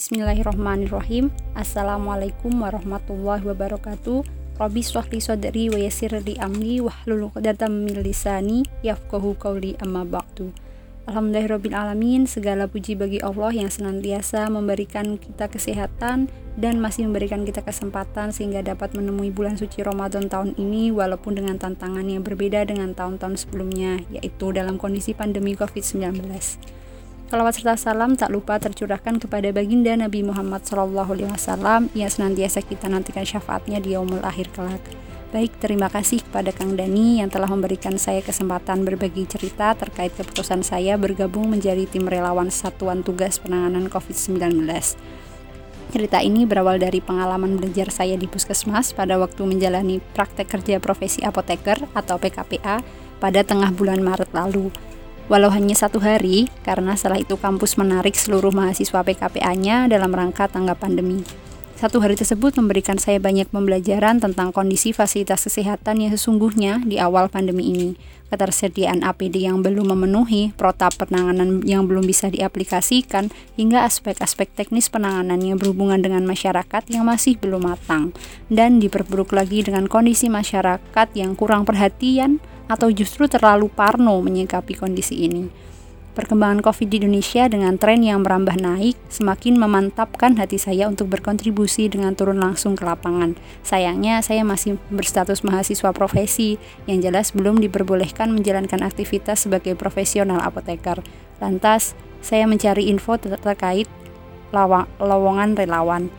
Bismillahirrahmanirrahim. Assalamualaikum warahmatullahi wabarakatuh. Rabbi shrahli sadri wa yassir li amri wahlul 'uqdatam min lisani yafqahu qawli amma ba'du. Alhamdulillahirabbil alamin. Segala puji bagi Allah yang senantiasa memberikan kita kesehatan dan masih memberikan kita kesempatan sehingga dapat menemui bulan suci Ramadan tahun ini walaupun dengan tantangan yang berbeda dengan tahun-tahun sebelumnya yaitu dalam kondisi pandemi Covid-19. Salawat serta salam tak lupa tercurahkan kepada baginda Nabi Muhammad SAW yang senantiasa kita nantikan syafaatnya di yaumul akhir kelak. Baik, terima kasih kepada Kang Dani yang telah memberikan saya kesempatan berbagi cerita terkait keputusan saya bergabung menjadi tim relawan Satuan Tugas Penanganan COVID-19. Cerita ini berawal dari pengalaman belajar saya di puskesmas pada waktu menjalani praktek kerja profesi apoteker atau PKPA pada tengah bulan Maret lalu walau hanya satu hari, karena setelah itu kampus menarik seluruh mahasiswa PKPA-nya dalam rangka tanggap pandemi. Satu hari tersebut memberikan saya banyak pembelajaran tentang kondisi fasilitas kesehatan yang sesungguhnya di awal pandemi ini, ketersediaan APD yang belum memenuhi, protap penanganan yang belum bisa diaplikasikan, hingga aspek-aspek teknis penanganan yang berhubungan dengan masyarakat yang masih belum matang, dan diperburuk lagi dengan kondisi masyarakat yang kurang perhatian atau justru terlalu parno menyikapi kondisi ini. Perkembangan COVID di Indonesia dengan tren yang merambah naik semakin memantapkan hati saya untuk berkontribusi dengan turun langsung ke lapangan. Sayangnya, saya masih berstatus mahasiswa profesi yang jelas belum diperbolehkan menjalankan aktivitas sebagai profesional apoteker. Lantas, saya mencari info terkait lowongan relawan.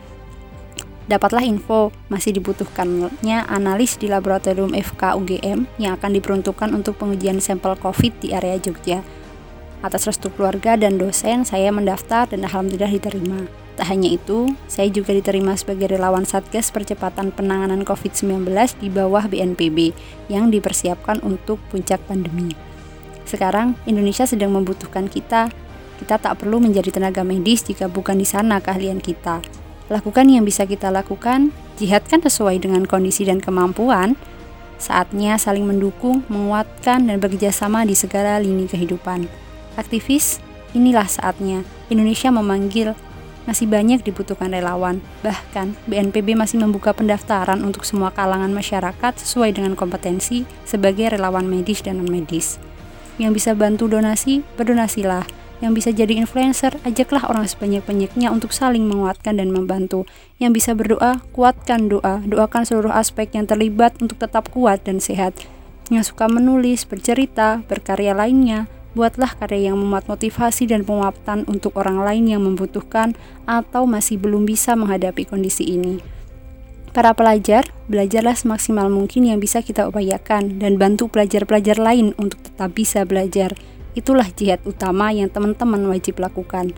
Dapatlah info masih dibutuhkannya analis di laboratorium FK UGM yang akan diperuntukkan untuk pengujian sampel COVID di area Jogja. Atas restu keluarga dan dosen, saya mendaftar dan alhamdulillah diterima. Tak hanya itu, saya juga diterima sebagai relawan Satgas Percepatan Penanganan COVID-19 di bawah BNPB yang dipersiapkan untuk puncak pandemi. Sekarang, Indonesia sedang membutuhkan kita. Kita tak perlu menjadi tenaga medis jika bukan di sana keahlian kita. Lakukan yang bisa kita lakukan, jihadkan sesuai dengan kondisi dan kemampuan. Saatnya saling mendukung, menguatkan, dan bekerjasama di segala lini kehidupan. Aktivis, inilah saatnya. Indonesia memanggil masih banyak dibutuhkan relawan. Bahkan, BNPB masih membuka pendaftaran untuk semua kalangan masyarakat sesuai dengan kompetensi sebagai relawan medis dan non-medis. Yang bisa bantu donasi, berdonasilah yang bisa jadi influencer, ajaklah orang sebanyak-banyaknya untuk saling menguatkan dan membantu. Yang bisa berdoa, kuatkan doa, doakan seluruh aspek yang terlibat untuk tetap kuat dan sehat. Yang suka menulis, bercerita, berkarya lainnya, buatlah karya yang memuat motivasi dan penguatan untuk orang lain yang membutuhkan atau masih belum bisa menghadapi kondisi ini. Para pelajar, belajarlah semaksimal mungkin yang bisa kita upayakan dan bantu pelajar-pelajar lain untuk tetap bisa belajar. Itulah jihad utama yang teman-teman wajib lakukan.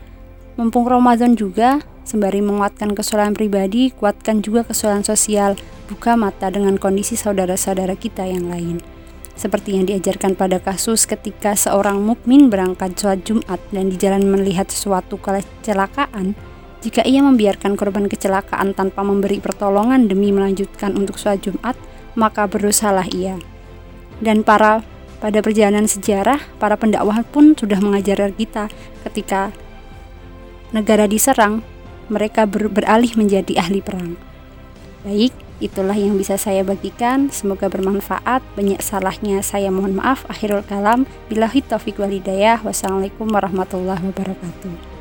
Mumpung Ramadan juga, sembari menguatkan kesalahan pribadi, kuatkan juga kesalahan sosial, buka mata dengan kondisi saudara-saudara kita yang lain. Seperti yang diajarkan pada kasus ketika seorang mukmin berangkat sholat Jumat dan di jalan melihat sesuatu kecelakaan, jika ia membiarkan korban kecelakaan tanpa memberi pertolongan demi melanjutkan untuk sholat Jumat, maka berdosalah ia. Dan para pada perjalanan sejarah, para pendakwah pun sudah mengajar kita ketika negara diserang, mereka ber beralih menjadi ahli perang. Baik, itulah yang bisa saya bagikan. Semoga bermanfaat. Banyak salahnya saya mohon maaf. Akhirul kalam. Bilahi taufik walidayah. Wassalamualaikum warahmatullahi wabarakatuh.